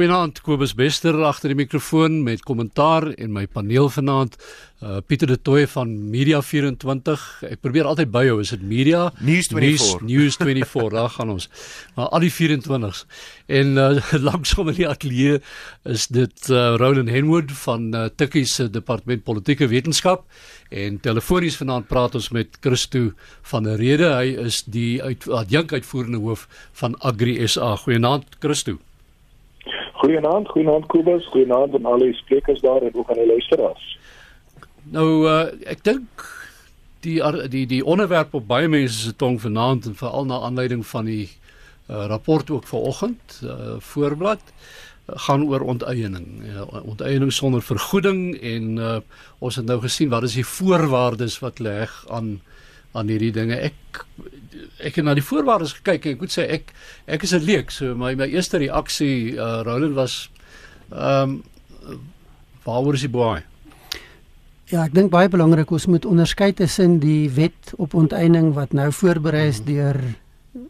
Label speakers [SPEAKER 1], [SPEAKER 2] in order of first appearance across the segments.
[SPEAKER 1] Goeienaand Kobus Bester agter die mikrofoon met kommentaar en my paneel vanaand uh Pieter de Tooy van Media 24. Ek probeer altyd byhou, is dit Media
[SPEAKER 2] News 24.
[SPEAKER 1] News, News 24, daar gaan ons. Maar al die 24s. En uh langsom in die ateljee is dit uh Roland Henwood van uh, Tikkie se departement politieke wetenskap en telefonies vanaand praat ons met Christo van der Rede. Hy is die uit, adjunk uitvoerende hoof van Agri SA. Goeienaand Christo.
[SPEAKER 3] Goeienaand, goeienaand Kobus, goeienaand aan al die sprekers daar en ook aan die luisteraars.
[SPEAKER 1] Nou uh, ek dink die die die onderwerp op baie mense se tong vanaand en veral na aanleiding van die uh, rapport ook vanoggend uh, voorblad gaan oor onteiening. Uh, onteiening sonder vergoeding en uh, ons het nou gesien wat is die voorwaardes wat leg aan aan hierdie dinge. Ek ek het na die voorwaardes gekyk en ek moet sê ek ek is 'n leek. So my my eerste reaksie uh Roland was ehm um, waaroor is die baie?
[SPEAKER 4] Ja, ek dink baie belangrik ons moet onderskei tussen die wet op onteiening wat nou voorberei is mm -hmm. deur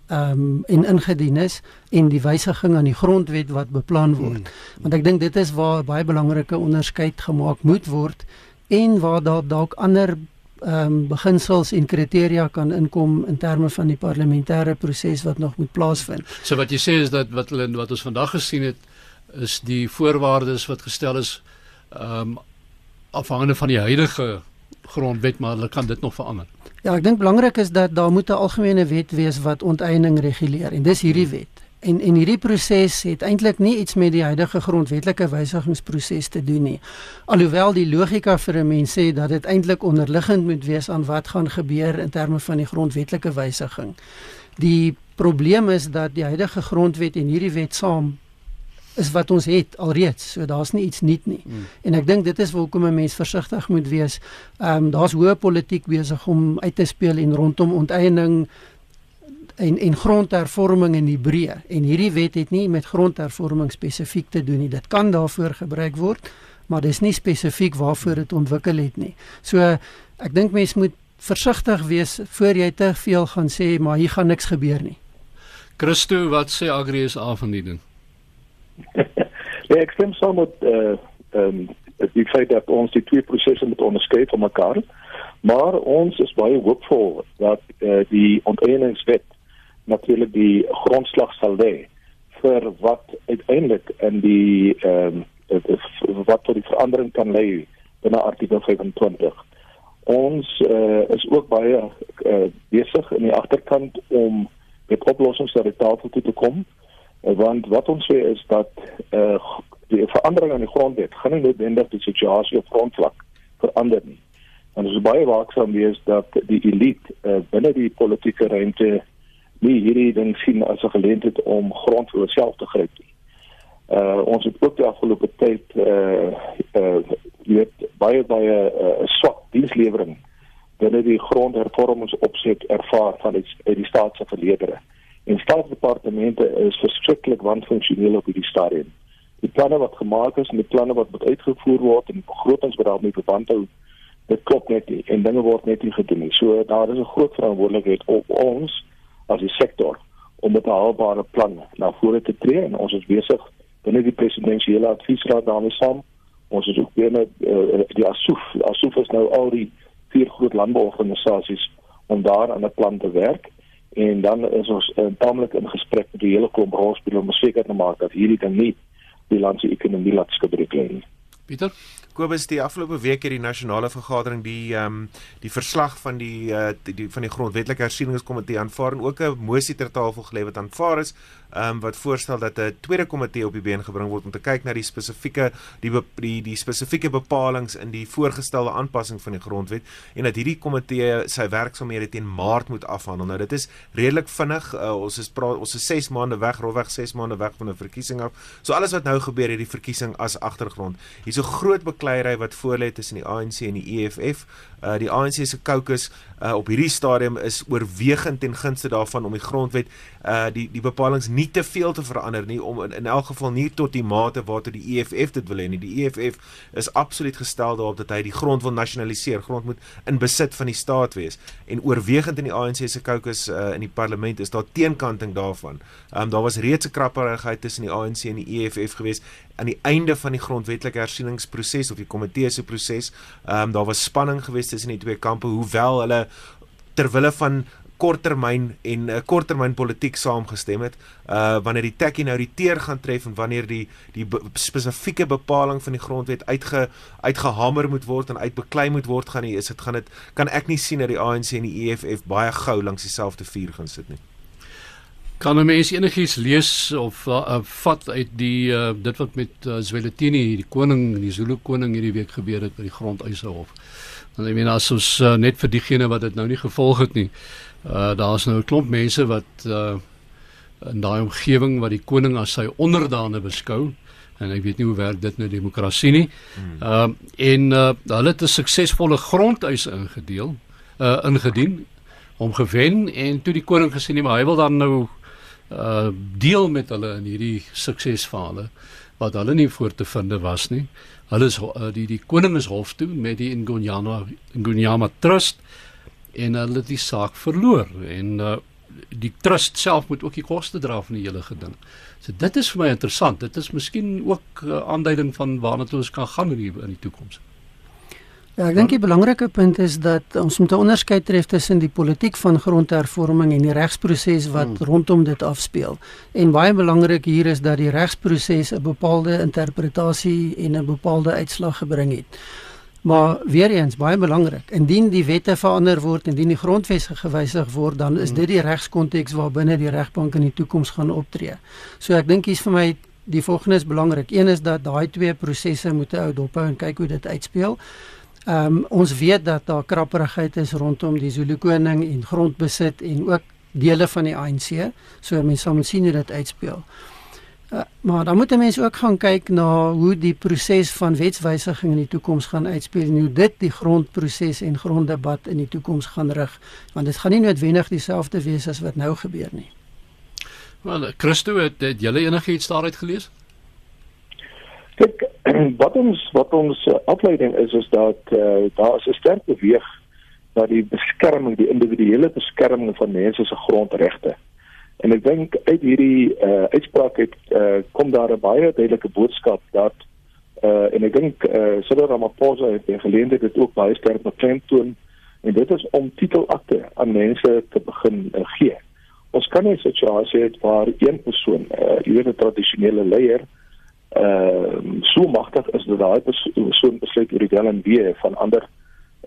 [SPEAKER 4] ehm um, en ingedien is en die wysiging aan die grondwet wat beplan word. Mm -hmm. Want ek dink dit is waar baie belangrike onderskeid gemaak moet word en waar daar dalk ander ehm um, beginsels en kriteria kan inkom in terme van die parlementêre proses wat nog moet plaasvind.
[SPEAKER 1] So wat jy sê is dat wat hulle wat ons vandag gesien het is die voorwaardes wat gestel is ehm um, afhangende van die huidige grondwet maar hulle kan dit nog verander.
[SPEAKER 4] Ja, ek dink belangrik is dat daar moet 'n algemene wet wees wat onteiening reguleer en dis hierdie wet. En en hierdie proses het eintlik nie iets met die huidige grondwetlike wysigingsproses te doen nie. Alhoewel die logika vir 'n mens sê dat dit eintlik onderliggend moet wees aan wat gaan gebeur in terme van die grondwetlike wysiging. Die probleem is dat die huidige grondwet en hierdie wet saam is wat ons het alreeds. So daar's nie iets nuut nie. Hmm. En ek dink dit is hoekom 'n mens versigtig moet wees. Ehm um, daar's hoë politiek besig om uit te speel en rondom onteiening en en grondhervorming in Hebreë en hierdie wet het nie met grondhervorming spesifiek te doen nie. Dit kan daarvoor gebruik word, maar dis nie spesifiek waarvoor dit ontwikkel het nie. So ek dink mense moet versigtig wees voor jy te veel gaan sê maar hier gaan niks gebeur nie.
[SPEAKER 1] Christo, wat sê Agri is af van die ding?
[SPEAKER 3] ja, ek stem saam met eh uh, ehm um, ek sê dat ons die twee prosesse moet onderskei van mekaar. Maar ons is baie hoopvol dat uh, die onteieningswet natuurlik die grondslag sal lê vir wat uiteindelik in die ehm um, wat tot die verandering kan lei binne artikel 25. Ons uh, is ook baie uh, besig in die agterkant om met oplossings ter tafel toe te kom uh, want wat ons sê is dat uh, die verandering aan die grondwet gaan nie noodwendig die situasie op grondvlak verander nie. En ons is baie waaksaam wees dat die elite uh, binne die politieke ruimte nie hierdie ding sien as 'n geleentheid om grond vir homself te gryp nie. Uh ons het ook die afgelope tyd uh uh weet baie baie uh, swak dienslewering binne die grondhervormingsopset ervaar van die uit die staat se verledere. En staatsdepartemente is verskriklik wanfunksioneel op hierdie stadium. Die planne wat gemaak is en die planne wat moet uitgevoer word en begrotings wat daarmee verband hou, dit klop net nie en dinge word net nie gedoen nie. So daar is 'n groot verantwoordelikheid op ons as die sektor om met 'n haalbare plan na vore te tree en ons is besig binne die presidensiële adviesraad daarmee saam. Ons is ook binne uh, die ASUF. ASUF is nou al die vier groot landbouorganisasies om daar aan 'n plan te werk en dan is ons uh, taamlik in gesprek met die hele klomp rolspelers om seker te maak dat hierdie ding nie die land se ekonomie laat skibreek nie.
[SPEAKER 1] Pieter
[SPEAKER 2] Kobus die afgelope week het die nasionale vergadering die ehm um, die verslag van die uh die, die van die grondwetlike hersieningskomitee aanvaar en ook 'n mosie ter tafel gelê wat aanvaar is ehm um, wat voorstel dat 'n tweede komitee op die been gebring word om te kyk na die spesifieke die die die spesifieke bepalinge in die voorgestelde aanpassing van die grondwet en dat hierdie komitee sy werksaamhede teen Maart moet afhandel. Nou dit is redelik vinnig. Uh, ons is praat ons is 6 maande weg, rofweg 6 maande weg van 'n verkiesing af. So alles wat nou gebeur het die verkiesing as agtergrond. Hier's 'n groot kleierery wat voorlê tussen die ANC en die EFF. Uh die ANC se caucus uh op hierdie stadium is oorwegend ten gunste daarvan om die grondwet uh die die bepalinge nie te veel te verander nie om in, in elk geval nie tot die mate waartoe die EFF dit wil hê nie. Die EFF is absoluut gestel daarop dat hy die grond wil nasionaliseer. Grond moet in besit van die staat wees. En oorwegend in die ANC se caucus uh in die parlement is daar teenkanting daarvan. Um daar was reeds 'n krapperigheid tussen die ANC en die EFF geweest aan die einde van die grondwetlike hersieningsproses of die komitee se proses. Ehm um, daar was spanning geweest tussen die twee kampe hoewel hulle ter wille van korttermyn en 'n uh, korttermyn politiek saamgestem het uh wanneer die tekkie nou die teer gaan tref en wanneer die die be spesifieke bepaling van die grondwet uitge uitgehamer moet word en uitbeklei moet word gaan nie is dit gaan dit kan ek nie sien dat die ANC en die EFF baie gou langs dieselfde vuur gaan sit nie
[SPEAKER 1] kan 'n mens enigiets lees of uh, vat uit die uh, dit wat met uh, Zwelithini die koning die Zulu koning hierdie week gebeur het by die grondeisehof want ek meen as ons uh, net vir diegene wat dit nou nie gevolg het nie Uh daar's nou 'n klomp mense wat uh in daai omgewing wat die koning as sy onderdane beskou en ek weet nie hoe werk dit nou demokrasie nie. Hmm. Uh en uh hulle het 'n suksesvolle grondeis ingedeel uh ingedien om gewen en toe die koning gesê nee maar hy wil dan nou uh deel met hulle in hierdie suksesfale wat hulle nie voor te vind was nie. Hulle is uh, die die koning is hof toe met die Ngonyama Ngonyama Trust en hulle het die saak verloor en uh, die trust self moet ook die koste dra van die hele geding. So dit is vir my interessant. Dit is miskien ook 'n uh, aanduiding van waarna toe ons kan gaan in die, in die toekoms.
[SPEAKER 4] Ja, ek dink die belangrike punt is dat ons moet 'n onderskeid tref tussen die politiek van grondhervorming en die regsproses wat hmm. rondom dit afspeel. En baie belangrik hier is dat die regsproses 'n bepaalde interpretasie en 'n bepaalde uitslag gebring het. Maar weer eens baie belangrik, indien die wette verander word en indien die grondwet gewysig word, dan is dit die regskonteks waarbinne die regbank in die toekoms gaan optree. So ek dink hier's vir my die volgende is belangrik. Een is dat daai twee prosesse moet hou dophou en kyk hoe dit uitspeel. Ehm um, ons weet dat daar krapperigheid is rondom die Zulu koning en grondbesit en ook dele van die ANC. So mense sal moet sien hoe dit uitspeel. Uh, maar dan moet mense ook gaan kyk na hoe die proses van wetswysiging in die toekoms gaan uitspeel en hoe dit die grondproses en gronddebat in die toekoms gaan rig want dit gaan nie noodwendig dieselfde wees as wat nou gebeur nie.
[SPEAKER 1] Wel, Christo het, het julle enigiets daaruit gelees?
[SPEAKER 3] Kyk, wat ons wat ons uh, afleiding is is dat uh, daar is 'n sterk beweeg dat die beskerming, die individuele beskerming van mense se grondregte En ek dink uit hierdie uh, uitspraak het uh, kom daar 'n baie duidelike boodskap dat uh, en ek dink uh, Cyril Ramaphosa het in geleentheid dit ook baie sterk beklemtoon en dit is om titelakte aan mense te begin uh, gee. Ons kan nie 'n situasie hê waar een persoon, uh, jy weet 'n tradisionele leier, uh, so magtig is dat daai persoon besluit oor die wel en wee van ander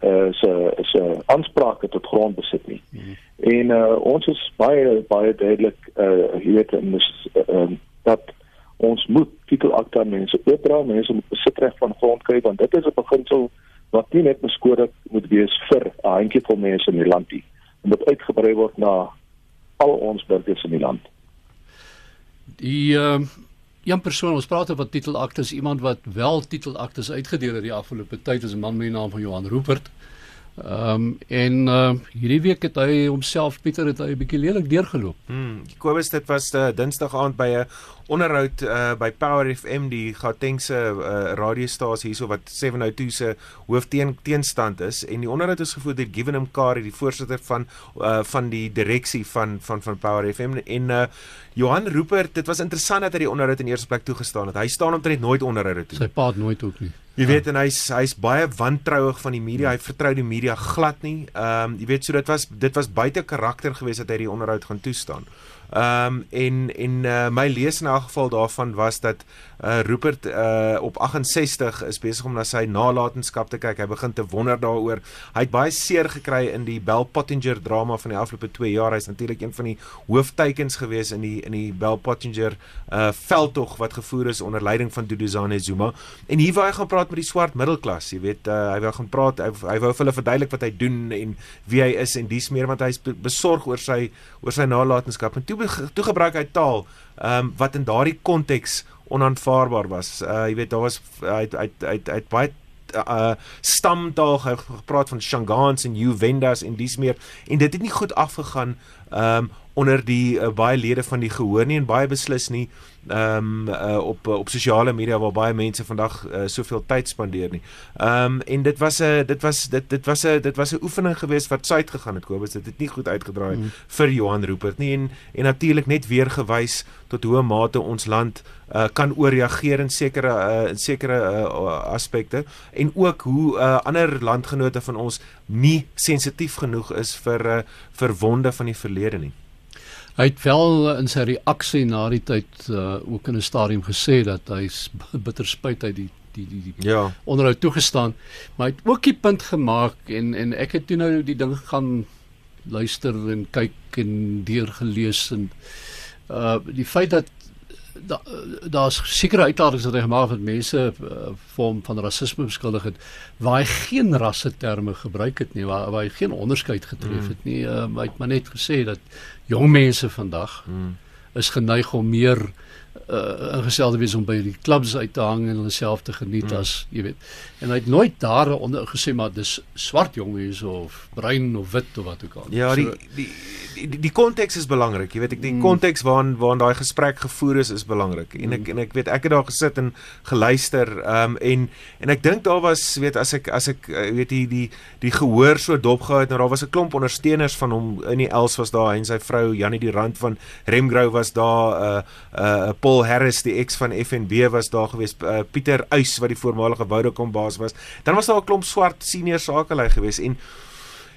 [SPEAKER 3] uh, se se aansprake tot grondbesit nie. Mm -hmm. En uh, ons is baie baie duidelik uh jy weet in dis uh, dat ons moet titelakte aan mense oopdra, mense moet besitreg van grond kry want dit is 'n beginsel wat nie net beskore moet wees vir 'n handjievol mense in die land nie. Dit moet uitgebrei word na al ons burgers in die land.
[SPEAKER 1] Die uh een persoon ons praat oor titelaktes iemand wat wel titelaktes uitgedeel het die afgelope tyd is 'n man met die naam van Johan Rupert. Ehm um, en uh, hierdie week het hy homself Pieter het hy 'n bietjie lelik deurgeloop.
[SPEAKER 2] Hmm, Kobus dit was uh, Dinsdag aand by 'n onderhoud uh, by Power FM die Gautengse uh, radiostasie hierso wat 702 se hoofteen teenstand is en die onderhoud is gevoer deur Givenham Kari die voorsitter van uh, van die direksie van van van Power FM en uh, Johan Rupert dit was interessant dat hy die onderhoud in eerste plek toegestaan het. Hy staan omtrent nooit onderhoude toe.
[SPEAKER 1] Sy pa het nooit ook nie.
[SPEAKER 2] Jy weet en hy's hy's baie wantrouig van die media. Hy vertrou die media glad nie. Ehm um, jy weet so dit was dit was buite karakter geweest dat hy die onderhoud gaan toestaan. Ehm um, en en uh, my lees in elk geval daarvan was dat uh, Rupert uh, op 68 is besig om na sy nalatenskap te kyk. Hy begin te wonder daaroor. Hy het baie seer gekry in die Bell Pottinger drama van die afgelope 2 jaar. Hy's natuurlik een van die hoofteikens gewees in die in die Bell Pottinger uh, veldtog wat gevoer is onder leiding van Duduzane Zuma. En hier wou hy gaan praat met die swart middelklas, jy weet, uh, hy wou gaan praat, hy, hy wou vir hulle verduidelik wat hy doen en wie hy is en dis meer want hy's besorg oor sy oor sy nalatenskap. En toe toe gebruik hy taal ehm um, wat in daardie konteks onaanvaarbaar was. Uh jy weet daar was hy hy hy hy baie uh stamtaal gepraat van Shangaans en Uvendas en dis meer en dit het nie goed afgegaan um onder die uh, baie lede van die gehoor nie en baie beslis nie ehm um, uh, op uh, op sosiale media waar baie mense vandag uh, soveel tyd spandeer nie. Ehm um, en dit was 'n dit was dit dit was 'n dit was 'n oefening geweest wat suid gegaan het Kobus. Dit het nie goed uitgedraai mm. vir Johan Rupert nie en en natuurlik net weer gewys tot hoe mate ons land uh, kan ooreageer in sekere uh, in sekere uh, aspekte en ook hoe uh, ander landgenote van ons nie sensitief genoeg is vir uh, vir wonde van die verlede nie.
[SPEAKER 1] Hy het wel in sy reaksie na die tyd uh, ook in 'n stadium gesê dat hy bitter spyt uit die die die die
[SPEAKER 2] ja.
[SPEAKER 1] onderhoud toegestaan, maar hy het ook die punt gemaak en en ek het toe nou die ding gaan luister en kyk en deurgelees en uh die feit dat daar's da sekere uitlatings wat hy gemaak het mense uh, vorm van rasisme beskuldig het waar hy geen rasse terme gebruik het nie waar, waar hy geen onderskeid getref het nie. Uh, hy het maar net gesê dat jong mense vandag mm. is geneig om meer uh ingestel te wees om by die klubs uit te hang en hulle self te geniet mm. as jy weet. En hy het nooit daaronder gesê maar dis swart jonges of bruin of wit of wat ook al.
[SPEAKER 2] Ja, so, die die die konteks is belangrik. Jy weet ek die konteks mm. waarin waarin daai gesprek gevoer is is belangrik. En ek mm. en ek weet ek het daar gesit en geluister um en en ek dink daar was weet as ek as ek weet die die die gehoor so dopgehou het en nou, daar was 'n klomp ondersteuners van hom in die Els was daar en sy vrou Jannie die rand van Remgrou was daar 'n uh, 'n uh, Paul Harris die ex van FNB was daar gewees uh, Pieter Uys wat die voormalige Vodacom baas was. Dan was daar 'n klomp swart senior sakelei gewees en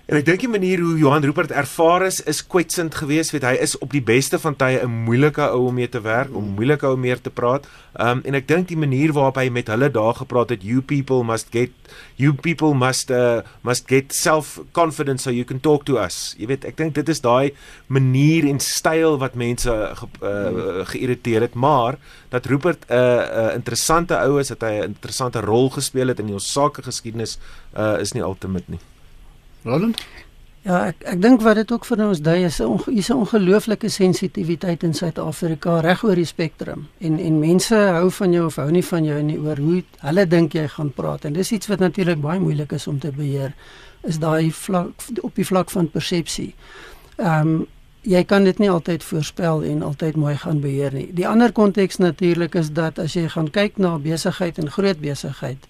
[SPEAKER 2] En ek dink die manier hoe Johan Rupert ervaar is is kwetsend geweest, weet hy is op die beste van tye 'n moeilike ou om mee te werk, om moeilike ou meer te praat. Um en ek dink die manier waarop hy met hulle daar gepraat het, you people must get you people must uh, must get self confidence so you can talk to us. Jy weet, ek dink dit is daai manier en styl wat mense ge, uh, geïrriteer het, maar dat Rupert 'n uh, uh, interessante ou is, dat hy 'n interessante rol gespeel het in ons sakegeskiedenis uh, is nie altemit nie.
[SPEAKER 1] Roland?
[SPEAKER 4] Ja, ek ek dink wat dit ook vir ons dui is 'n is 'n ongelooflike sensitiwiteit in Suid-Afrika reg oor die spektrum. En en mense hou van jou of hou nie van jou nie oor hoe hulle dink jy gaan praat. En dis iets wat natuurlik baie moeilik is om te beheer. Is daai vlak op die vlak van persepsie. Ehm um, jy kan dit nie altyd voorspel en altyd mooi gaan beheer nie. Die ander konteks natuurlik is dat as jy gaan kyk na besigheid en groot besigheid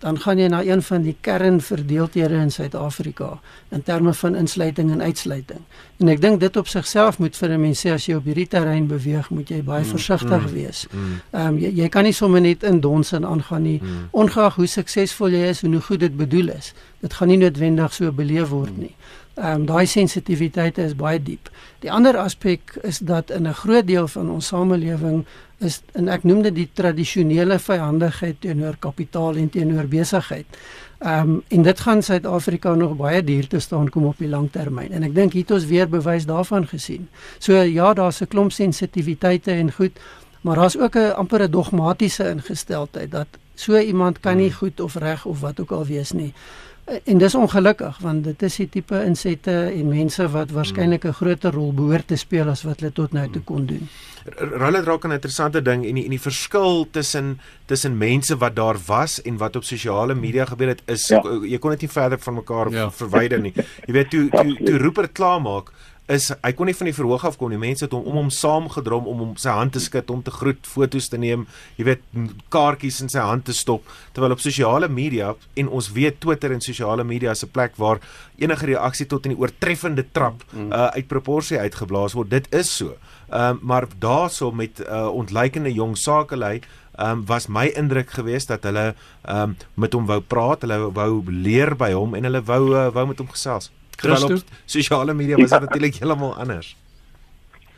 [SPEAKER 4] dan gaan jy na een van die kernverdeeldhede in Suid-Afrika in terme van insluiting en uitsluiting. En ek dink dit op sigself moet vir 'n mens sê as jy op hierdie terrein beweeg, moet jy baie mm, versigtig mm, wees. Mm. Ehm mm, um, jy, jy kan nie sommer net in dons en aangaan nie, mm. ongeag hoe suksesvol jy is en hoe goed dit bedoel is. Dit gaan nie noodwendig so beleef word nie. Ehm um, daai sensitiwiteit is baie diep. Die ander aspek is dat in 'n groot deel van ons samelewing is en ek noem dit die tradisionele vyandigheid teenoor kapitaal en teenoor besigheid. Ehm um, en dit gaan Suid-Afrika nog baie duur te staan kom op die langtermyn en ek dink hier het ons weer bewys daarvan gesien. So ja, daar's 'n klomp sensitiwiteite en goed, maar daar's ook 'n amper 'n dogmatiese ingesteldheid dat so iemand kan nie hmm. goed of reg of wat ook al wees nie. En dis ongelukkig want dit is die tipe insette en mense wat waarskynlik 'n groter rol behoort te speel as wat hulle tot nou toe kon doen.
[SPEAKER 2] Hulle raak 'n interessante ding en die en die verskil tussen tussen mense wat daar was en wat op sosiale media gebeur het is ja. jy kon dit nie verder van mekaar ja. verwyder nie. Jy weet toe toe toe Rupert klaarmaak is hy kon nie van die verhoog af kom nie. Mense het hom om hom saamgedrom om hom sy hand te skud, om te groet, foto's te neem, jy weet, kaartjies in sy hand te stop. Terwyl op sosiale media en ons weet Twitter en sosiale media is 'n plek waar enige reaksie tot in die oortreffende trap mm. uh, uit proporsie uitgeblaas word. Dit is so. Ehm uh, maar daarso met uh, ontleikende jong sakelei Um, was my indruk geweest dat hulle um, met hom wou praat, hulle wou leer by hom en hulle wou uh, wou met hom gesels. Terwyl op sosiale media was dit natuurlik heeltemal anders.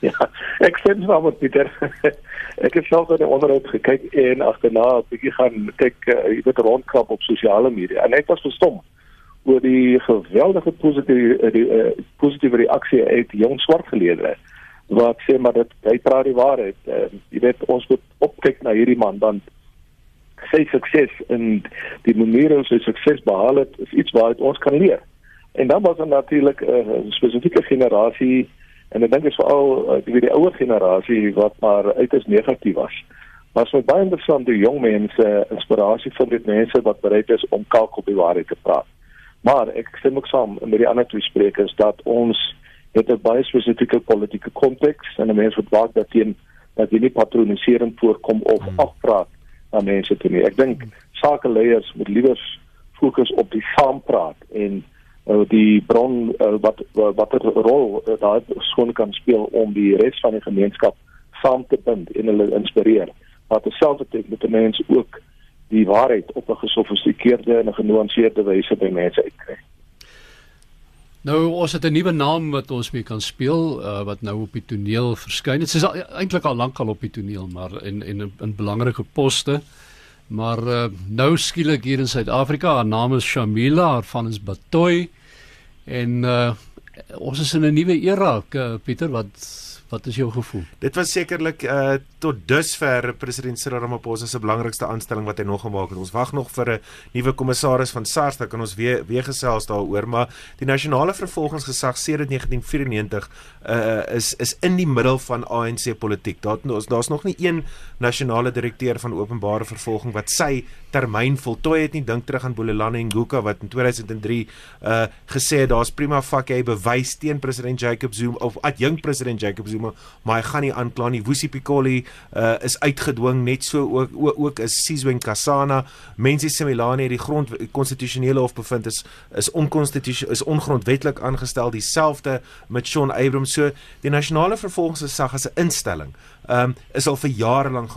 [SPEAKER 3] Ja, ek sê net wat Pieter. ek het self net onderhoud gekyk en agterna 'n bietjie gaan kyk, uh, jy weet rondkrap op sosiale media en ek was verstom oor die geweldige positiewe die uh, positiewe reaksie uit jong swart geleerders wat sê maar dit hy praat die waarheid. Uh, jy weet ons moet opkyk na hierdie man want sy sukses en die manier hoe hy sy sukses behaal het is iets waaruit ons kan leer. En dan was er natuurlik 'n uh, spesifieke generasie en ek dink dit is veral uh, die, die ouer generasie wat maar uiters negatief was Maar is baie interessant die jong mense inspirasie van dit mense wat bereid is om kalk op die waarheid te praat. Maar ek stem ook saam met die ander twee sprekers dat ons het 'n baie spesifieke politieke konteks en 'n mens moet waak dat teen dat jy nie patronisering voorkom of hmm. afpraat na mense toe nie. Ek dink sakeleiers moet liewer fokus op die saampraat en uh, die bron uh, wat wat 'n rol uh, daar skoon kan speel om die res van die gemeenskap saam te bind en hulle inspireer maar terselfdertyd moet 'n mens ook die waarheid op 'n gesofistikeerde en 'n genuanceerde wyse by mense uitkry.
[SPEAKER 1] Nou ons het 'n nuwe naam wat ons mee kan speel uh, wat nou op die toneel verskyn. Dit is eintlik al lank al op die toneel, maar in in in belangrike poste. Maar uh, nou skielik hier in Suid-Afrika, haar naam is Shamila, haar van is Batoy. En uh, ons is in 'n nuwe era, Pieter, wat Wat is jou gevoel?
[SPEAKER 2] Dit was sekerlik uh tot dusver president Cyril Ramaphosa se belangrikste aanstelling wat hy nog gemaak het. Ons wag nog vir 'n nuwe kommissaris van SARS, dan kan ons weer weer gesels daaroor, maar die nasionale vervolgingsgesag sedert 1994 uh is is in die middel van ANC politiek. Daar daar's daar's nog nie een nasionale direkteur van openbare vervolging wat sy termyn voltooi het nie. Dink terug aan Bolelane Nguka wat in 2003 uh gesê het daar's prima facie bewys teen president Jacob Zuma of adjunk president Jacob Zuma Zuma, maar hy gaan nie aankla nie. Wusi Pikoli uh, is uitgedwing net so ook ook, ook is Sizwe Nkasana. Mense Simelane het die grond konstitusionele hof bevind is is onkonstitusioneel is ongrondwettig aangestel dieselfde met Shaun Abrams so die nasionale vervolgingsgesag as 'n instelling um, is al vir jare lank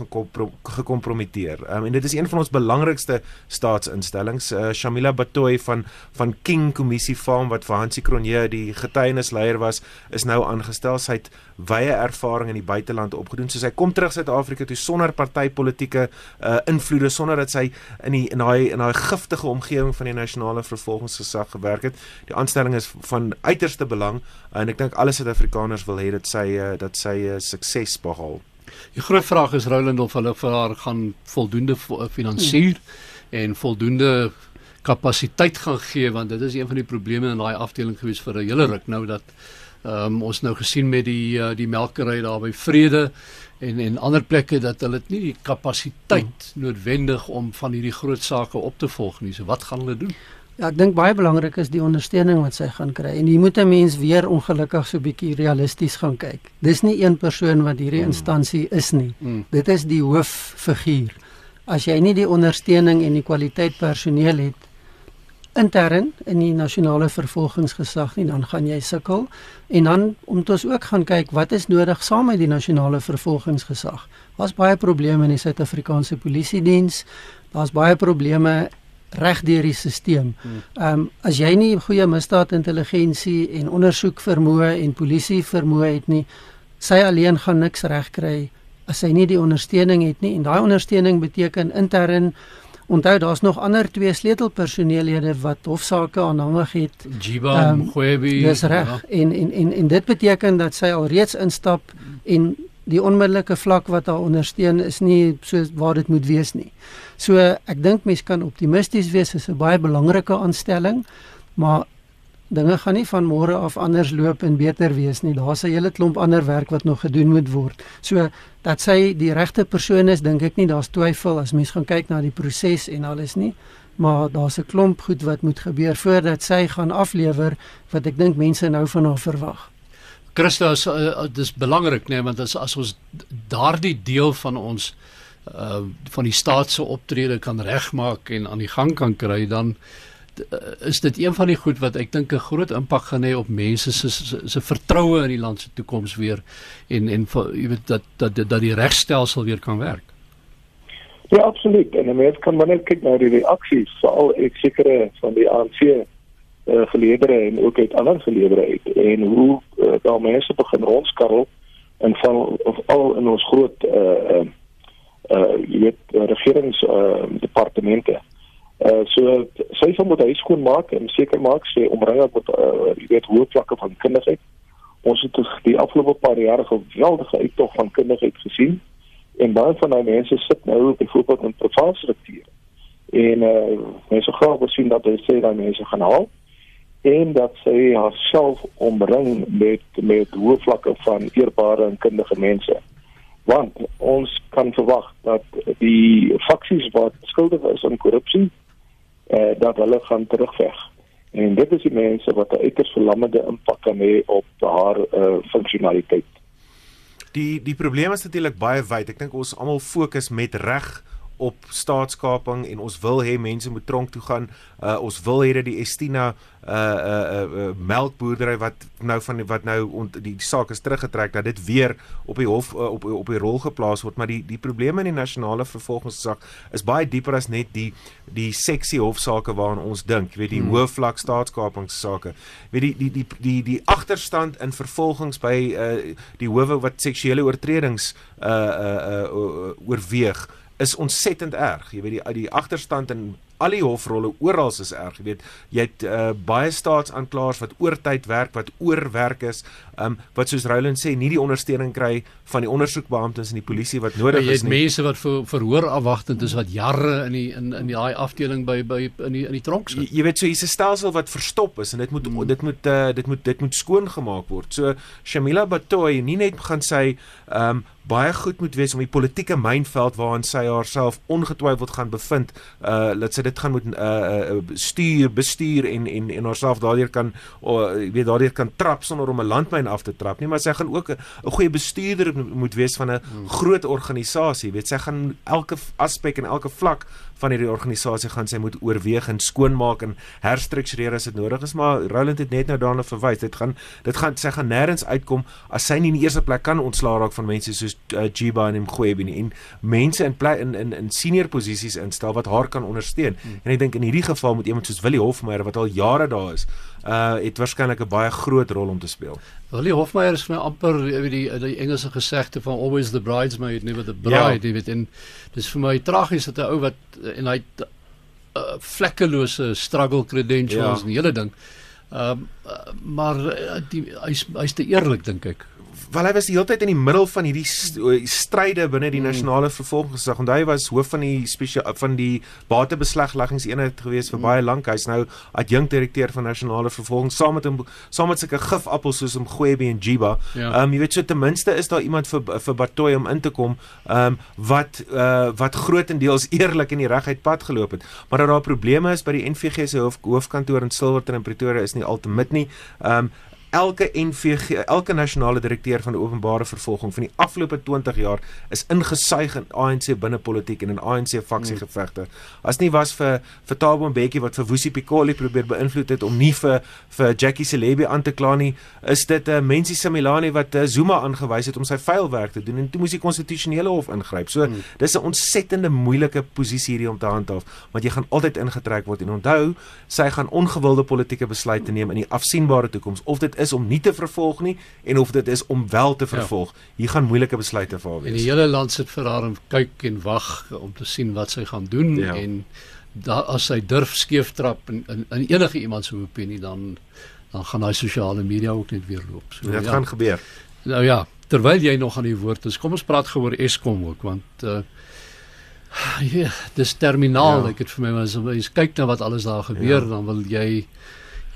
[SPEAKER 2] gekompromiteer. Um, en dit is een van ons belangrikste staatsinstellings. Uh, Shamila Batoy van van King Kommissie Farm wat vir Hansie Cronje die getuienisleier was, is nou aangestel. Sy het wye ervaring in die buiteland opgedoen. So sy kom terug Suid-Afrika toe sonder partytetiese uh, invloede, sonder dat sy in die in daai in daai giftige omgewing van die nasionale vervolgingsgesag gewerk het. Die aanstelling is van uiterste belang en ek dink alle Suid-Afrikaners wil hê dat sy uh, dat sy uh, sukses behaal.
[SPEAKER 1] Die groot vraag is Roland of hulle vir haar gaan voldoende finansier hmm. en voldoende kapasiteit gaan gee want dit is een van die probleme in daai afdeling gewees vir 'n hele ruk nou dat Ehm um, ons nou gesien met die uh, die melkery daar by Vrede en en ander plekke dat hulle nie die kapasiteit hmm. noodwendig om van hierdie groot sake op te volg nie. So wat gaan hulle doen?
[SPEAKER 4] Ja, ek dink baie belangrik is die ondersteuning wat sy gaan kry. En jy moet 'n mens weer ongelukkig so bietjie realisties gaan kyk. Dis nie een persoon wat hierdie hmm. instansie is nie. Hmm. Dit is die hooffiguur. As jy nie die ondersteuning en die kwaliteit personeel het intern in die nasionale vervolgingsgesag nie, dan gaan jy sukkel. En dan om ons ook gaan kyk wat is nodig saam met die nasionale vervolgingsgesag. Daar's baie probleme in die Suid-Afrikaanse polisie diens. Daar's baie probleme reg deur die stelsel. Ehm um, as jy nie goeie misdaadintelligensie en ondersoek vermoë en polisie vermoë het nie, sy alleen gaan niks regkry as sy nie die ondersteuning het nie. En daai ondersteuning beteken intern Onthou daar's nog ander twee sleutelpersoneellede wat hofsaake aanhangig het.
[SPEAKER 1] Jiba um, Mkhwebi.
[SPEAKER 4] Dis reg. Ja. En, en en en dit beteken dat sy al reeds instap en die onmiddellike vlak wat haar ondersteun is nie so waar dit moet wees nie. So ek dink mense kan optimisties wees, is 'n baie belangrike aanstelling, maar dinge gaan nie van môre af anders loop en beter wees nie. Daar's 'n hele klomp ander werk wat nog gedoen moet word. So dat sy die regte persoon is, dink ek nie daar's twyfel as mens gaan kyk na die proses en alles nie. Maar daar's 'n klomp goed wat moet gebeur voordat sy gaan aflewer wat ek dink mense nou van haar verwag.
[SPEAKER 1] Christa, is, uh, dis belangrik nê, nee, want as as ons daardie deel van ons uh van die staat se optrede kan regmaak en aan die gang kan kry dan is dit een van die goed wat ek dink 'n groot impak gaan hê op mense se se vertroue in die land se toekoms weer en en jy weet dat dat dat die regstelsel weer kan werk.
[SPEAKER 3] Ja, absoluut. En mense kan net kyk na die reaksies, veral ek sekere van die ANC uh, geleedere en ook uit ander geleedere uit en hoe uh, daar mense begin rondskarrel en van of al in ons groot uh uh jy weet regerings uh departemente. Uh so sy sal moet huis skoon maak en seker maak sy omringe met uh jy weet hoë vlakke van kundigheid. Ons het die afgelope paar jare geweldige uittog van kundigheid gesien en baie van daai mense sit nou byvoorbeeld in private strukture. En uh mense graag wil sien dat hulle sê daai mense gaan haal en dat sy haarself omring met met hoë vlakke van eerbare en kundige mense. want ons kan verwag dat die faksies wat skuldig is aan korrupsie eh dat hulle gaan terugveg. En dit is die mense wat 'n uiters verlammende impak kan hê op haar uh, funksionaliteit.
[SPEAKER 2] Die die probleem is natuurlik baie wyd. Ek dink ons almal fokus met reg op staatskaping en ons wil hê mense moet tronk toe gaan. Uh ons wil hê dat die Estina uh uh, uh melkboerdery wat nou van wat nou ont, die, die saak is teruggetrek dat dit weer op die hof uh, op op die rol geplaas word, maar die die probleme in die nasionale vervolgingssaak is baie dieper as net die die seksie hofsaake waaraan ons dink, jy weet die hmm. hoë vlak staatskapingssaake. Weet die die die die die agterstand in vervolgings by uh die howe wat seksuele oortredings uh uh, uh oorweeg is ontsettend erg. Jy weet die die agterstand in al die hofrolle oral is erg. Jy weet, jy het uh, baie staatsaanklaers wat oortyd werk, wat oorwerk is, um, wat soos Roland sê, nie die ondersteuning kry van die ondersoekbeamptes en die polisie wat nodig is
[SPEAKER 1] nie. Jy het mense wat vir verhoor afwagtend is wat jare in die in in daai afdeling by by in die in die tronk sit.
[SPEAKER 2] Jy, jy weet so hier's 'n stelsel wat verstop is en dit moet hmm. dit moet uh, dit moet dit moet skoon gemaak word. So Shamila Batoy nie net gaan ehm um, baie goed moet wees om die politieke mynveld waarin sy haarself ongetwyfeld gaan bevind uh dat sy dit gaan moet uh, uh stuur bestuur en en en haarself daardeur kan uh, weet daardeur kan trap sonder om 'n landmyn af te trap nie maar sy gaan ook 'n goeie bestuurder moet wees van 'n hmm. groot organisasie weet sy gaan elke aspek en elke vlak van hierdie organisasie gaan sy moet oorweeg en skoonmaak en herstruktureer as dit nodig is maar Roland het net nou daarna verwys dit gaan dit gaan sy gaan nêrens uitkom as sy nie in die eerste plek kan ontslaa raak van mense soos uh, Jiba en Mkhwebi nie en mense in in in in senior posisies instel wat haar kan ondersteun hmm. en ek dink in hierdie geval moet iemand soos Willie Hofmeyer wat al jare daar is uh het waarskynlik 'n baie groot rol om te speel.
[SPEAKER 1] Willie Hofmeyer is my amper weet die die Engelse gesegde van always the bridesmaid never the bride, ja. weet en dis vir my tragies dat 'n ou wat en hy uh, vlekkelose struggle credentials ja. en die hele ding. Ehm um, uh, maar uh, die hy's hy's te eerlik dink ek
[SPEAKER 2] wel hy was die hele tyd in die middel van hierdie stryde binne die mm. nasionale vervolgingsgesag en hy was hoof van die spesiale van die batebeslagleggingseenheid gewees vir mm. baie lank hy's nou adjunkt direkteur van nasionale vervolging saam met hom saam met sulke gifappels soos hom Gwebe en Jiba ja. ehm ja. um, jy weet so ten minste is daar iemand vir vir Batoy om in te kom ehm um, wat uh, wat grootendeels eerlik in die reguit pad geloop het maar dat daar probleme is by die NVG se hoof, hoofkantoor in Silverton in Pretoria is nie altemit nie ehm um, elke NVG elke nasionale direkteur van die openbare vervolging van die afgelope 20 jaar is ingesuig in ANC binnepolitiek en in ANC faksiegevegte. As nie was vir vir Thabo Mbeki wat vir Wusi Pikoli probeer beïnvloed het om nie vir vir Jackie Celebi aan te kla nie, is dit 'n uh, Mensi Similani wat uh, Zuma aangewys het om sy vuilwerk te doen en toe moes die konstitusionele hof ingryp. So hmm. dis 'n ontsettende moeilike posisie hierdie om te handhaaf, want jy gaan altyd ingetrek word en onthou, sy gaan ongewilde politieke besluite neem in die afsienbare toekoms of dit is om nie te vervolg nie en of dit is om wel te ja. vervolg. Ja. Hier gaan moeilike besluite vir haar wees.
[SPEAKER 1] En die hele land sit vir haar om kyk en wag om te sien wat sy gaan doen ja. en da, as sy durf skeef trap in, in, in enige iemand se opinie dan dan gaan daai sosiale media ook net weer loop.
[SPEAKER 2] So dit ja. gaan gebeur.
[SPEAKER 1] Nou ja, terwyl jy nog aan die woord is, kom ons praat gou oor Eskom ook want uh Ja, dis terminaal. Ja. Ek het vir my as jy kyk na wat alles daar gebeur, ja. dan wil jy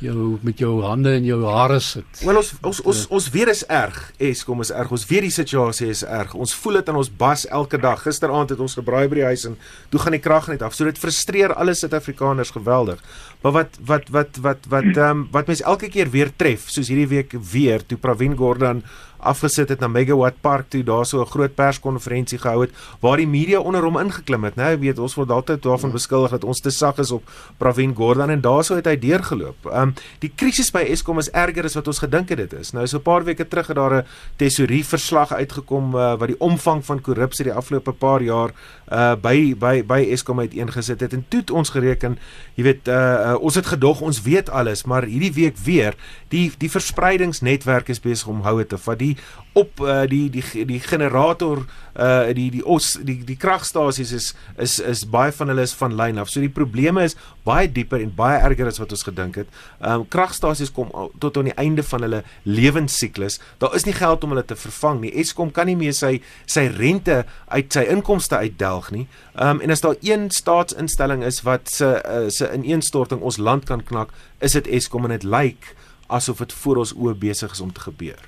[SPEAKER 1] jou met jou hande in jou hare sit.
[SPEAKER 2] Wel ons ons ons ons weer is erg. Eskom is erg. Ons weet die situasie is erg. Ons voel dit in ons bas elke dag. Gisteraand het ons gebraai by die huis en toe gaan die krag net af. So dit frustreer alle Suid-Afrikaners geweldig. Maar wat wat wat wat wat ehm um, wat mense elke keer weer tref, soos hierdie week weer toe Pravin Gordhan afgesit het na Megawatt Park toe daar so 'n groot perskonferensie gehou het waar die media onder hom ingeklim het, né? Weet ons word altyd daarvan ja. beskuldig dat ons te sag is op Pravin Gordhan en daarso het hy deurgeloop. Ehm um, die krisis by Eskom is erger as wat ons gedink het dit is. Nou so 'n paar weke terug het daar 'n tesorie verslag uitgekom uh, wat die omvang van korrupsie die afgelope paar jaar uh by by by Eskom uiteengesit het en toe het ons gereken, jy weet uh, uh ons het gedog ons weet alles, maar hierdie week weer die die verspreidingsnetwerk is besig om houe te vat. Die die op uh, die die die generator uh die die os die die kragstasies is is is baie van hulle is van lyn af. So die probleme is baie dieper en baie erger as wat ons gedink het. Um kragstasies kom tot aan die einde van hulle lewensiklus. Daar is nie geld om hulle te vervang nie. Eskom kan nie meer sy sy rente uit sy inkomste uitdelg nie. Um en as daar een staatsinstelling is wat se uh, se ineenstorting ons land kan knak, is dit Eskom en dit lyk like asof dit voor ons oë besig is om te gebeur.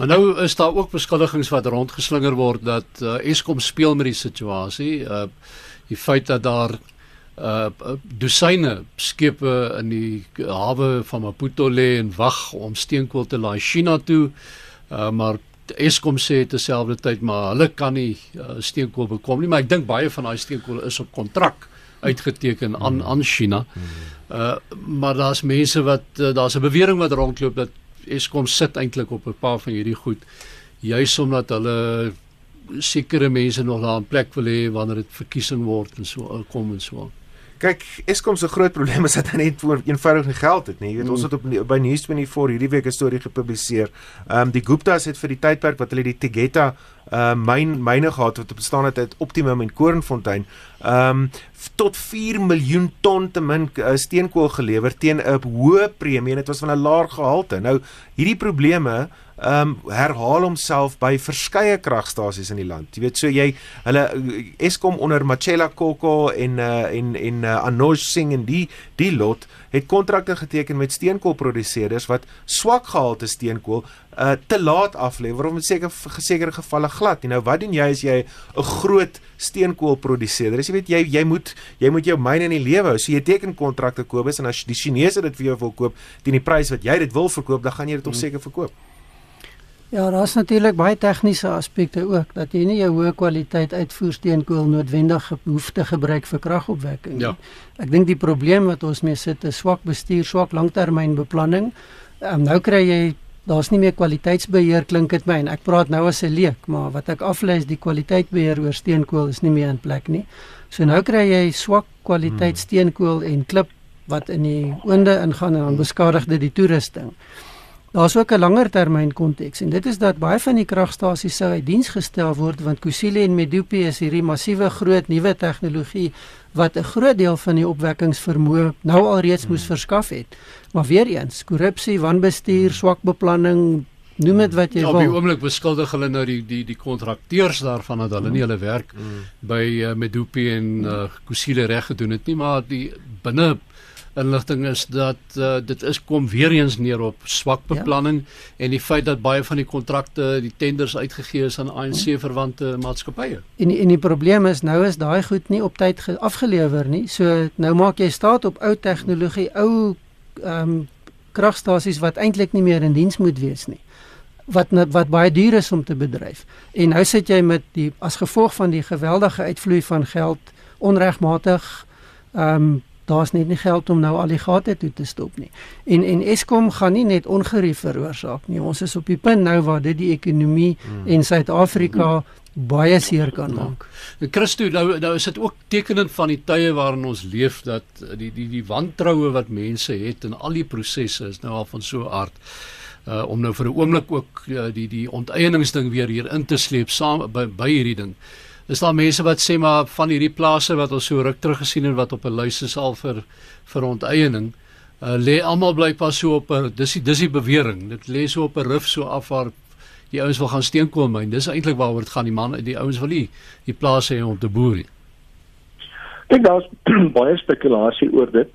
[SPEAKER 1] Maar nou is daar ook beskuldigings wat rondgeslinger word dat uh, Eskom speel met die situasie. Uh die feit dat daar uh dosyne skepe in die hawe van Maputo lê en wag om steenkool te laai China toe. Uh maar Eskom sê terselfdertyd maar hulle kan nie uh, steenkool bekom nie, maar ek dink baie van daai steenkool is op kontrak uitgeteken aan aan China. Uh maar daar's mense wat uh, daar's 'n bewering wat rondloop dat Eskom sit eintlik op 'n paar van hierdie goed juis omdat hulle sekere mense nog daar 'n plek wil hê wanneer dit verkiesing word en so kom en so.
[SPEAKER 2] Kyk, Eskom se groot probleem is dat hy net voor eenvoudig nie geld het nie. Jy weet, mm. ons het op by News24 hierdie week 'n storie gepubliseer. Ehm um, die Gupta's het vir die tydperk wat hulle die Tegeta uh myn myne gehad wat bestaan het uit Optimum en Korenfontein um tot 4 miljoen ton te min uh, steenkool gelewer teen 'n hoë premie en dit was van 'n laer gehalte. Nou hierdie probleme um herhaal homself by verskeie kragstasies in die land. Jy weet so jy hulle Eskom onder Machela Koko en uh, en en uh, Anoj Singh en die die lot het kontrakte geteken met steenkoolproduseerders wat swak gehalte steenkool uh, te laat aflê waarom in seker gesekerde gevalle glad. Nou wat doen jy as jy 'n groot steenkoolproduseerder is? Jy weet jy jy moet jy moet jou myn in die lewe hou. So jy teken kontrakte Kobus en as die Chinese dit vir jou wil koop teen die prys wat jy dit wil verkoop, dan gaan jy dit hmm. seker verkoop.
[SPEAKER 4] Ja, daar's natuurlik baie tegniese aspekte ook dat jy nie jou hoë kwaliteit uitvoer steenkool noodwendig hoef te gebruik vir kragopwekking nie. Ja. Ek dink die probleem wat ons mee sit is swak bestuur, swak langtermynbeplanning. Um, nou kry jy daar's nie meer kwaliteitsbeheer klink dit my en ek praat nou as 'n leek, maar wat ek aflees die kwaliteitbeheer oor steenkool is nie meer in plek nie. So nou kry jy swak kwaliteit hmm. steenkool en klip wat in die oonde ingaan en dan beskadig dit die toerusting. Daar's ook 'n langer termyn konteks en dit is dat baie van die kragstasies sou uit diens gestel word want Kusile en Medupi is hierdie massiewe groot nuwe tegnologie wat 'n groot deel van die opwekkingsvermoë nou alreeds moes hmm. verskaf het. Maar weer eens, korrupsie, wanbestuur, swak beplanning, noem dit wat jy ja, wil.
[SPEAKER 1] Op die oomblik beskuldig hulle nou die die die kontrakteurs daarvan dat hulle nie hulle werk mm. by uh, Medupi en uh, Kusile reg gedoen het nie, maar die binne inligting is dat uh, dit is kom weer eens neer op swak ja. beplanning ja. en die feit dat baie van die kontrakte, die tenders uitgegee is aan ANC verwante maatskappye.
[SPEAKER 4] En en die probleem is nou is daai goed nie op tyd afgelewer nie. So nou maak jy staat op ou tegnologie, ou ehm um, kragstasies wat eintlik nie meer in diens moet wees nie wat wat baie duur is om te bedryf. En nou sit jy met die as gevolg van die geweldige uitvloei van geld onregmatig ehm um, daar's net nie geld om nou al die gate toe te stop nie. En en Eskom gaan nie net ongerief veroorsaak nie. Ons is op die punt nou waar dit die ekonomie hmm. en Suid-Afrika baie seer kan maak.
[SPEAKER 1] Ja. Christo nou nou is dit ook tekenend van die tye waarin ons leef dat die die die wantroue wat mense het in al die prosesse is nou al van so 'n aard uh om nou vir 'n oomblik ook uh, die die onteieningsding weer hier in te sleep saam by, by hierdie ding is daar mense wat sê maar van hierdie plase wat ons so ruk terug gesien het wat op 'n lys is al vir vir onteiening uh, lê almal blykbaar so op 'n dis die dis die bewering. Dit lê so op 'n rif so af waar die ouens wil gaan steenkool myn dis eintlik waaroor dit gaan. Die man die ouens wil nie die plase hê om te boer nie.
[SPEAKER 3] Ek daar's baie spekulasie oor dit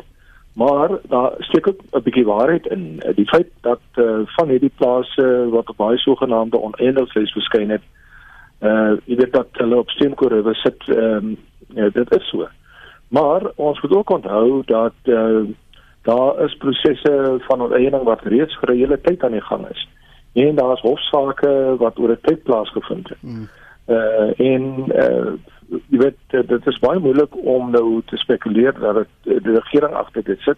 [SPEAKER 3] maar daar steek ook 'n bietjie waarheid in. Die feit dat uh, van hierdie plase wat op baie sogenaamde oneindigheids verskyn het uh jy weet dat hulle op steenkool sit ehm um, ja dit is so. Maar ons moet ook onthou dat uh daar is prosesse van onteiening wat reeds vir 'n hele tyd aan die gang is. En daar is hofsaake wat oor 'n tyd plaasgevind het. Hmm. Uh en uh jy weet dit is baie moeilik om nou te spekuleer dat dit die regering agter dit sit.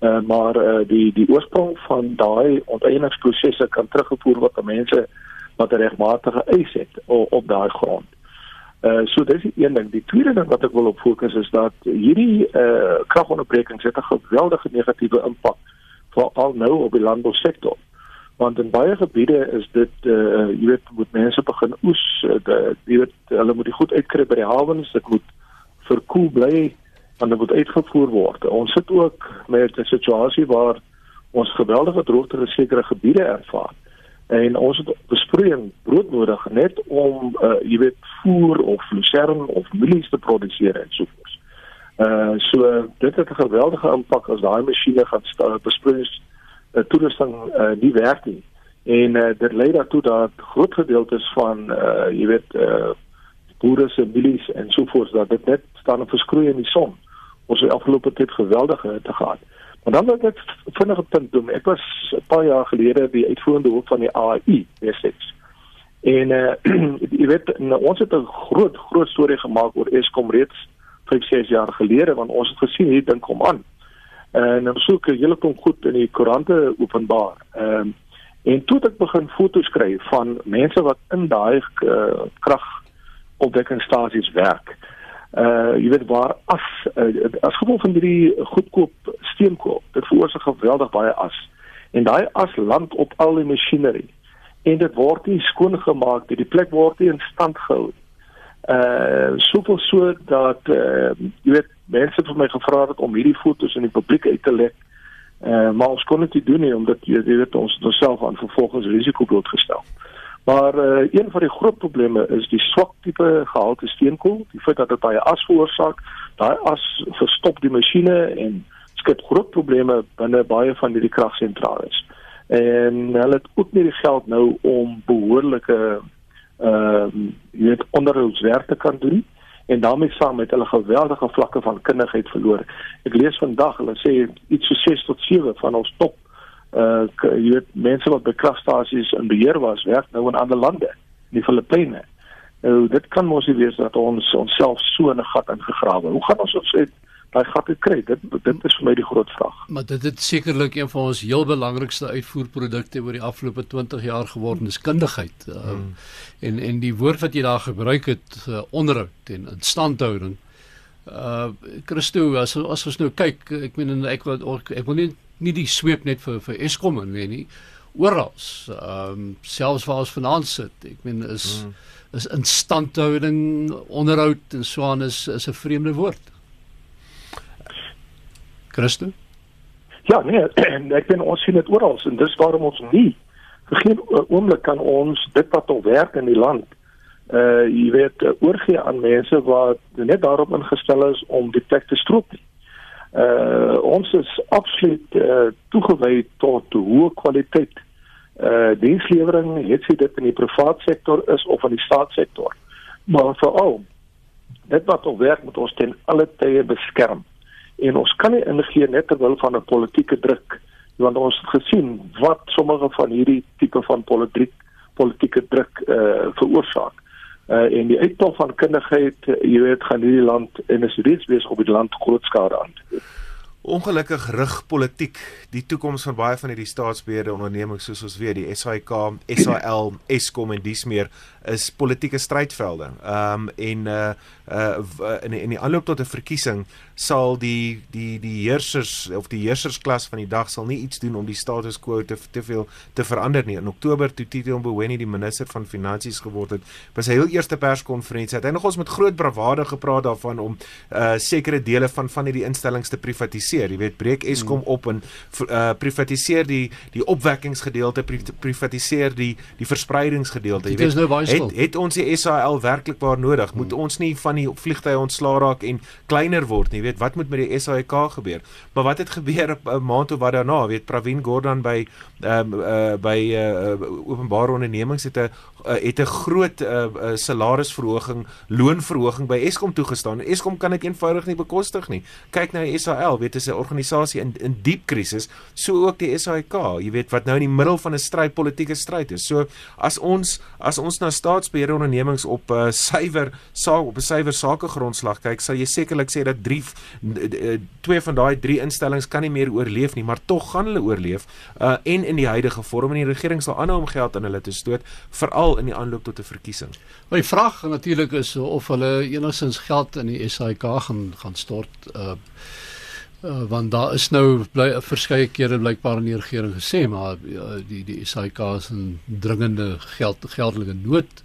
[SPEAKER 3] Uh maar uh die die oorsprong van daai onteieningsprosesse kan teruggevoer word aan mense wat 'n regmatige eis het op, op daai grond. Uh so dis die een ding. Die tweede ding wat ek wil op fokus is dat hierdie uh kragonderbrekings het 'n geweldige negatiewe impak veral nou op die landbousektor. Want in baie gebiede is dit uh jy weet moet mense begin oes, uh, jy weet hulle moet die goed uitkry by die hawens, dit moet verkoel bly en dit moet uitgevoer word. Ons sit ook met 'n situasie waar ons geweldige droogte in sekere gebiede ervaar en ons het besproeiing broodnodig net om uh, jy weet voer of lucerne of mielies te produseer en so voort. Uh so dit het 'n geweldige impak as daai masjiene gaan besproeiings uh, toerusting uh, nie werk nie. En uh, dit lei daartoe dat groot gedeeltes van uh, jy weet uh, boere se milies en so voort dat dit net staan en verskroei in die son. Ons het afgelope tyd geweldige hitte gehad. Maar dan wil ek vinnig 'n punt doen. Ek was 'n paar jaar gelede die uitvoerende hoof van die AI Wessex. En uh, jy weet nou, ons het 'n groot groot storie gemaak oor Eskom reeds 5, 6 jaar gelede want ons het gesien hier ding kom aan. En dan soek ek hele kom goed in die koerante openbaar. Ehm um, en toe het ek begin foto's skryf van mense wat in daai uh, krag opwekkingsstasies werk. Uh jy weet waar as uh, as gevolg van hierdie goedkoop steenkool, dit veroorsaak geweldig baie as. En daai as land op al die masjinerie en dit word nie skoon gemaak nie. Die plek word nie in stand gehou. Uh soveel so dat uh jy weet mense het my gevra het om hierdie fotos in die publiek uit te lê. Uh maar ons kon dit nie doen nie omdat jy weet ons onsself aan vervolgingsrisiko blootgestel. Maar uh een van die groot probleme is die swak tipe gehalte steenkool, die feit dat dit baie as veroorsaak. Daai as verstop die masjiene en skep groot probleme binne baie van hierdie kragsentrale. En hulle het ook nie die geld nou om behoorlike ehm uh, jy weet onderhoudswerk te kan doen en daarmee saam met hulle geweldige vlakke van kundigheid verloor. Ek lees vandag hulle sê iets so 6 tot 7 van ons top uh jy weet mense wat by kragstasies in beheer was, werk nou in ander lande, in die Filippyne. Nou dit kan mos nie wees dat ons onsself so in 'n gat ingegrawe. Hoe gaan ons ons daai gat kry? Dit dit is vir my die groot vraag.
[SPEAKER 1] Maar dit het sekerlik een van ons heel belangrikste uitvoerprodukte oor die afgelope 20 jaar geword, is kundigheid. Uh, hmm. En en die woord wat jy daar gebruik het, uh, onderhoud en instandhouding. Uh Christo, as as ons nou kyk, ek meen ek wil ek wil nie nie die sweep net vir vir Eskom en weet nie oral. Ehm um, selfs waar ons vanaand sit. Ek meen is hmm. is instandhouding, onderhoud en so aan is is 'n vreemde woord. Christo?
[SPEAKER 3] Ja, nee, ek ben ons sien dit oral en dis waarom ons nie vir geen oomblik kan ons dit wat al werk in die land uh jy weet oorgee aan mense wat net daarop ingestel is om die plek te stroop. Uh ons is absoluut uh, toegewy tot hoë kwaliteit uh dienslewering, het sy dit in die privaat sektor is of in die staatssektor. Maar veral dit wat al werk moet ons ten alle tye beskerm en ons kan nie ingee net terwyl van 'n politieke druk want ons het gesien wat sommige van hierdie tipe van politiek politieke druk uh, veroorsaak. Eh uh, en die uittog van kundigheid, jy weet, gaan hierdie land en is reeds besig om die land groot skade aan te doen.
[SPEAKER 2] Ongelukkig rig politiek die toekoms van baie van hierdie staatsbeheerde ondernemings soos ons weet die SAIK, SAL, Eskom en dies meer is politieke strydvelde. Ehm um, en uh uh in die aanloop tot 'n verkiesing sal die die die heersers of die heersersklas van die dag sal nie iets doen om die status quo te te veel te verander nie. In Oktober toe Tito Mboweni die minister van finansies geword het, was hy heel eerste perskonferensie. Het hy nog ons met groot bravade gepraat daarvan om uh sekere dele van van hierdie instellings te privatiseer. Jy weet, breek Eskom hmm. op en uh privatiseer die die opwekkingsgedeelte, privatiseer die die verspreidingsgedeelte.
[SPEAKER 1] Jy weet, nou
[SPEAKER 2] het het ons die SAL werklik waar nodig? Moet hmm. ons nie van die vliegtye ontslaa raak en kleiner word nie? Jy weet, wat moet met die SAIK gebeur? Maar wat het gebeur 'n maand of wat daarna? Weet Pravin Gordhan by ehm um, uh, by uh, openbare ondernemings het 'n uh, het 'n groot uh, uh, salarisverhoging, loonverhoging by Eskom toegestaan. Eskom kan dit eenvoudig nie bekostig nie. Kyk na die SAL, weet is 'n organisasie in in diep krisis, so ook die SAIK, jy weet wat nou in die middel van 'n stryd politieke stryd is. So as ons as ons na staatsbeheerde ondernemings op 'n uh, suiwer saak op 'n suiwer sakegrondslag kyk, sal jy sekerlik sê dat drie twee van daai drie instellings kan nie meer oorleef nie, maar tog gaan hulle oorleef uh, en in die huidige vorm en die regering sal aanhou om geld aan hulle te stoot veral in die aanloop tot 'n verkiesing.
[SPEAKER 1] Maar die vraag natuurlik is of hulle enigstens geld in die SAIK gaan gaan stort uh Uh, want daar is nou bly verskeie kere blykbaar in die regering gesê maar uh, die die SAIK is 'n dringende geld geldelike nood.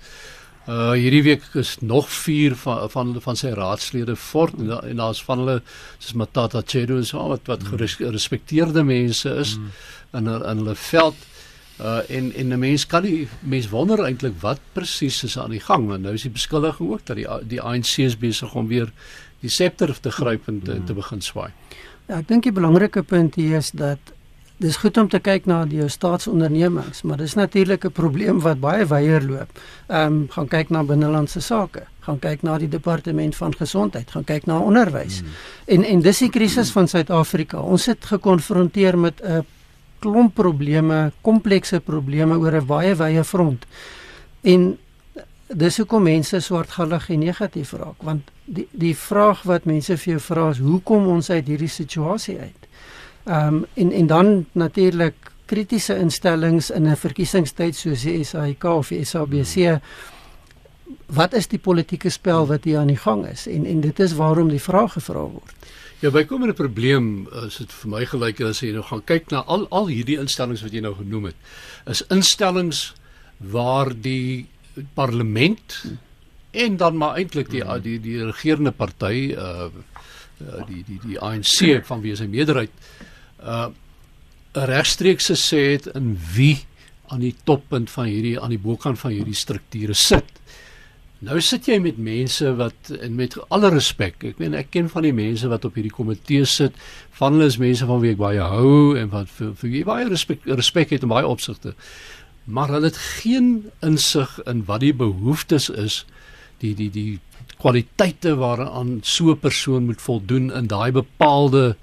[SPEAKER 1] Uh hierdie week is nog 4 van van van sy raadslede fort en, en daar's van hulle soos Matata Chedo so wat wat mm. gerespekteerde mense is mm. in in hulle veld. Uh en en 'n mens kan nie mens wonder eintlik wat presies is aan die gang want nou is die beskuldiging ook dat die die ANC is besig om weer die septer te gryp en te, te begin swaai.
[SPEAKER 4] Ja, ek dink die belangrike punt hier is dat dis goed om te kyk na die staatsondernemings, maar dis natuurlik 'n probleem wat baie wyeer loop. Ehm um, gaan kyk na binnelandse sake, gaan kyk na die departement van gesondheid, gaan kyk na onderwys. Hmm. En en dis die krisis van Suid-Afrika. Ons het gekonfronteer met 'n klomp probleme, komplekse probleme oor 'n baie wye front. En dis hoekom mense swartgallig en negatief raak, want die die vraag wat mense vir jou vra is, hoe kom ons uit hierdie situasie uit? Ehm um, en en dan natuurlik kritiese instellings in 'n verkiesingstyd soos die SAIK of die SABC. Wat is die politieke spel wat hier aan die gang is? En en dit is waarom die vraag gevra word.
[SPEAKER 1] Ja, bykomende probleem is dit vir my gelyk as jy nou gaan kyk na al al hierdie instellings wat jy nou genoem het. Is instellings waar die parlement en dan maar eintlik die, die die die regerende party uh die die die ANC van wie is hy meerderheid uh regstreekse sê het in wie aan die toppunt van hierdie aan die bokant van hierdie strukture sit. Nou sit jy met mense wat en met alle respek, ek meen ek ken van die mense wat op hierdie komitee sit, van hulle is mense van wie ek baie hou en wat vir, vir wie baie respek respek het in baie opsigte. Maar hulle het geen insig in wat die behoeftes is, die die die kwaliteite waaraan so 'n persoon moet voldoen in daai bepaalde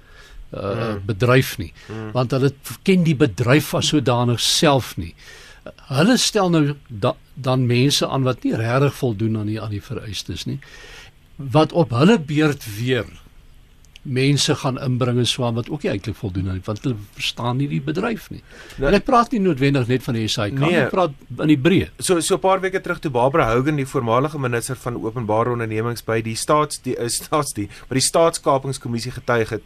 [SPEAKER 1] uh, bedryf nie mm. want hulle ken die bedryf as sodanig self nie hulle stel nou da, dan mense aan wat nie regtig voldoen aan die aan die vereistes nie wat op hulle beurt weer mense gaan inbring en swaan wat ook nie eintlik voldoen aan want hulle verstaan nie die bedryf nie. Nou, en ek praat nie noodwendig net van die SAIK nie, ek praat in die breë.
[SPEAKER 2] So so 'n paar weke terug toe Barbara Hogan die voormalige minister van openbare ondernemings by die staats die is staats die by die staatskapingskommissie getuig het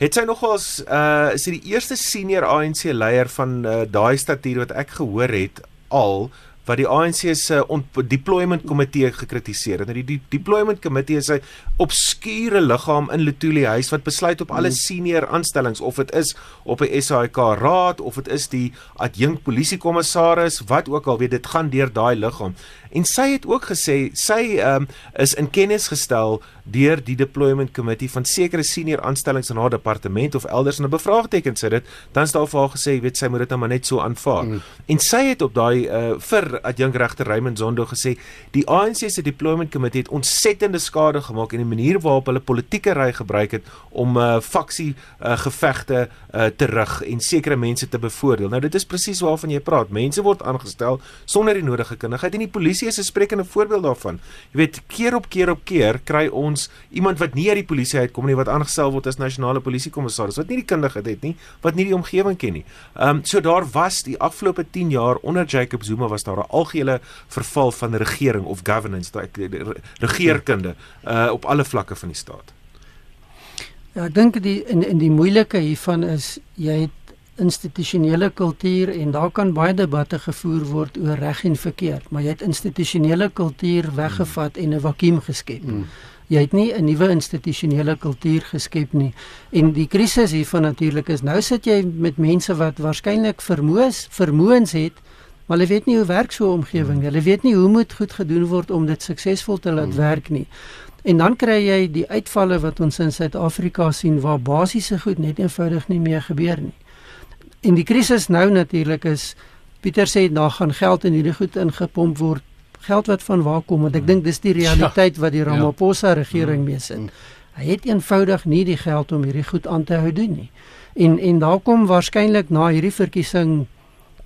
[SPEAKER 2] het sy nogals uh is sy die eerste senior ANC leier van uh, daai statuur wat ek gehoor het al wat die ANC se deployment komitee gekritiseer het. Nou die, die deployment komitee is 'n obskure liggaam in Letoile huis wat besluit op alle hmm. senior aanstellings of dit is op 'n SAIK raad of dit is die adjunk polisiekommissaris wat ook al weet dit gaan deur daai liggaam. En sy het ook gesê sy um, is in kennis gestel deur die deployment committee van sekere senior aanstellings in haar departement of elders en 'n bevraagteken sit dit dan staan vir haar gesê weet sy moet dit nou maar net so aanvaar. Mm. En sy het op daai uh, vir adjunk regter Raymond Zondo gesê die ANC se deployment committee het ontsettende skade gemaak in die manier waarop hulle politieke ry gebruik het om uh, faksie uh, gevegte uh, te rig en sekere mense te bevoordeel. Nou dit is presies waarvan jy praat. Mense word aangestel sonder die nodige kundigheid en die polisie is 'n sprekende voorbeeld daarvan. Jy weet keer op keer op keer kry ons iemand wat nie uit die polisie uitkom nie wat aangestel word as nasionale polisiekommissaris wat nie die kundigheid het nie, wat nie die omgewing ken nie. Ehm um, so daar was die afgelope 10 jaar onder Jacob Zuma was daar 'n algehele verval van regering of governance, daai regeerkunde uh op alle vlakke van die staat.
[SPEAKER 4] Ja, ek dink die in in die moeilike hiervan is jy het institusionele kultuur en daar kan baie debatte gevoer word oor reg en verkeerd, maar jy het institusionele kultuur weggevat en 'n vakuum geskep. Mm jy het nie 'n nuwe institusionele kultuur geskep nie. En die krisis hiervan natuurlik is nou sit jy met mense wat waarskynlik vermoëns vermoëns het, maar hulle weet nie hoe werk so 'n omgewing nie. Hulle weet nie hoe moet goed gedoen word om dit suksesvol te laat hmm. werk nie. En dan kry jy die uitvalle wat ons in Suid-Afrika sien waar basiese goed net eenvoudig nie meer gebeur nie. En die krisis nou natuurlik is Pieter sê daar gaan geld in hierdie goed ingepomp word geld wat van waar kom want ek dink dis die realiteit wat die ja. Ramaphosa regering mee sit. Hy het eenvoudig nie die geld om hierdie goed aan te hou doen nie. En en daar kom waarskynlik na hierdie verkiesing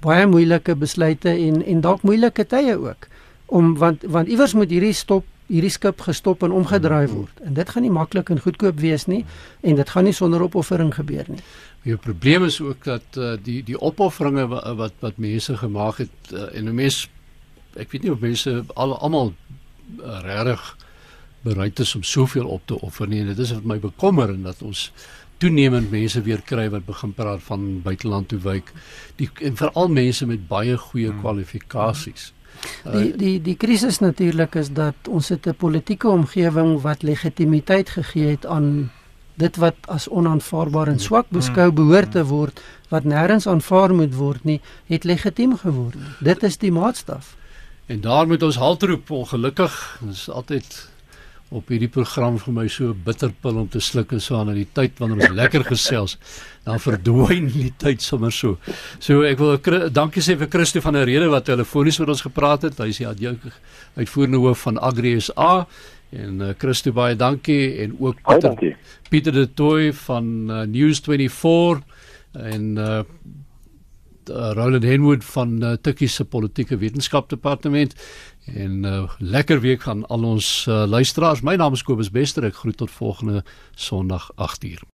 [SPEAKER 4] baie moeilike besluite en en dalk moeilike tye ook om want want iewers moet hierdie stop hierdie skip gestop en omgedraai word. En dit gaan nie maklik en goedkoop wees nie en dit gaan nie sonder opoffering gebeur nie.
[SPEAKER 1] Die probleem is ook dat uh, die die opofferinge wat, wat wat mense gemaak het uh, en mense ek weet nie of mense al almal uh, regtig bereid is om soveel op te offer nie. Dit is wat my bekommer en dat ons toenemend mense weer kry wat begin praat van buiteland toe wyk. Die en veral mense met baie goeie hmm. kwalifikasies.
[SPEAKER 4] Die die die krisis natuurlik is dat ons het 'n politieke omgewing wat legitimiteit gegee het aan dit wat as onaanvaarbaar en swak beskou behoort te word wat nêrens aanvaar moet word nie, het legitiem geword. Dit is die maatstaf.
[SPEAKER 1] En daar moet ons haltroep ongelukkig. Dit is altyd op hierdie program vir my so bitterpil om te sluk en so aan in die tyd wanneer ons lekker gesels. Dan verdwyn die tyd sommer so. So ek wil dankie sê vir Christo van der Rede wat telefonies met ons gepraat het. Hy is die uitvoerende hoof van Agri SA en uh, Christo baie dankie. En ook Pieter, Pieter de Tooi van uh, News 24 en uh, Roland Henwood van uh, Tikkie se politieke wetenskap departement en uh, lekker week aan al ons uh, luisteraars. My naam is Kobus Bester. Ek groet tot volgende Sondag 8uur.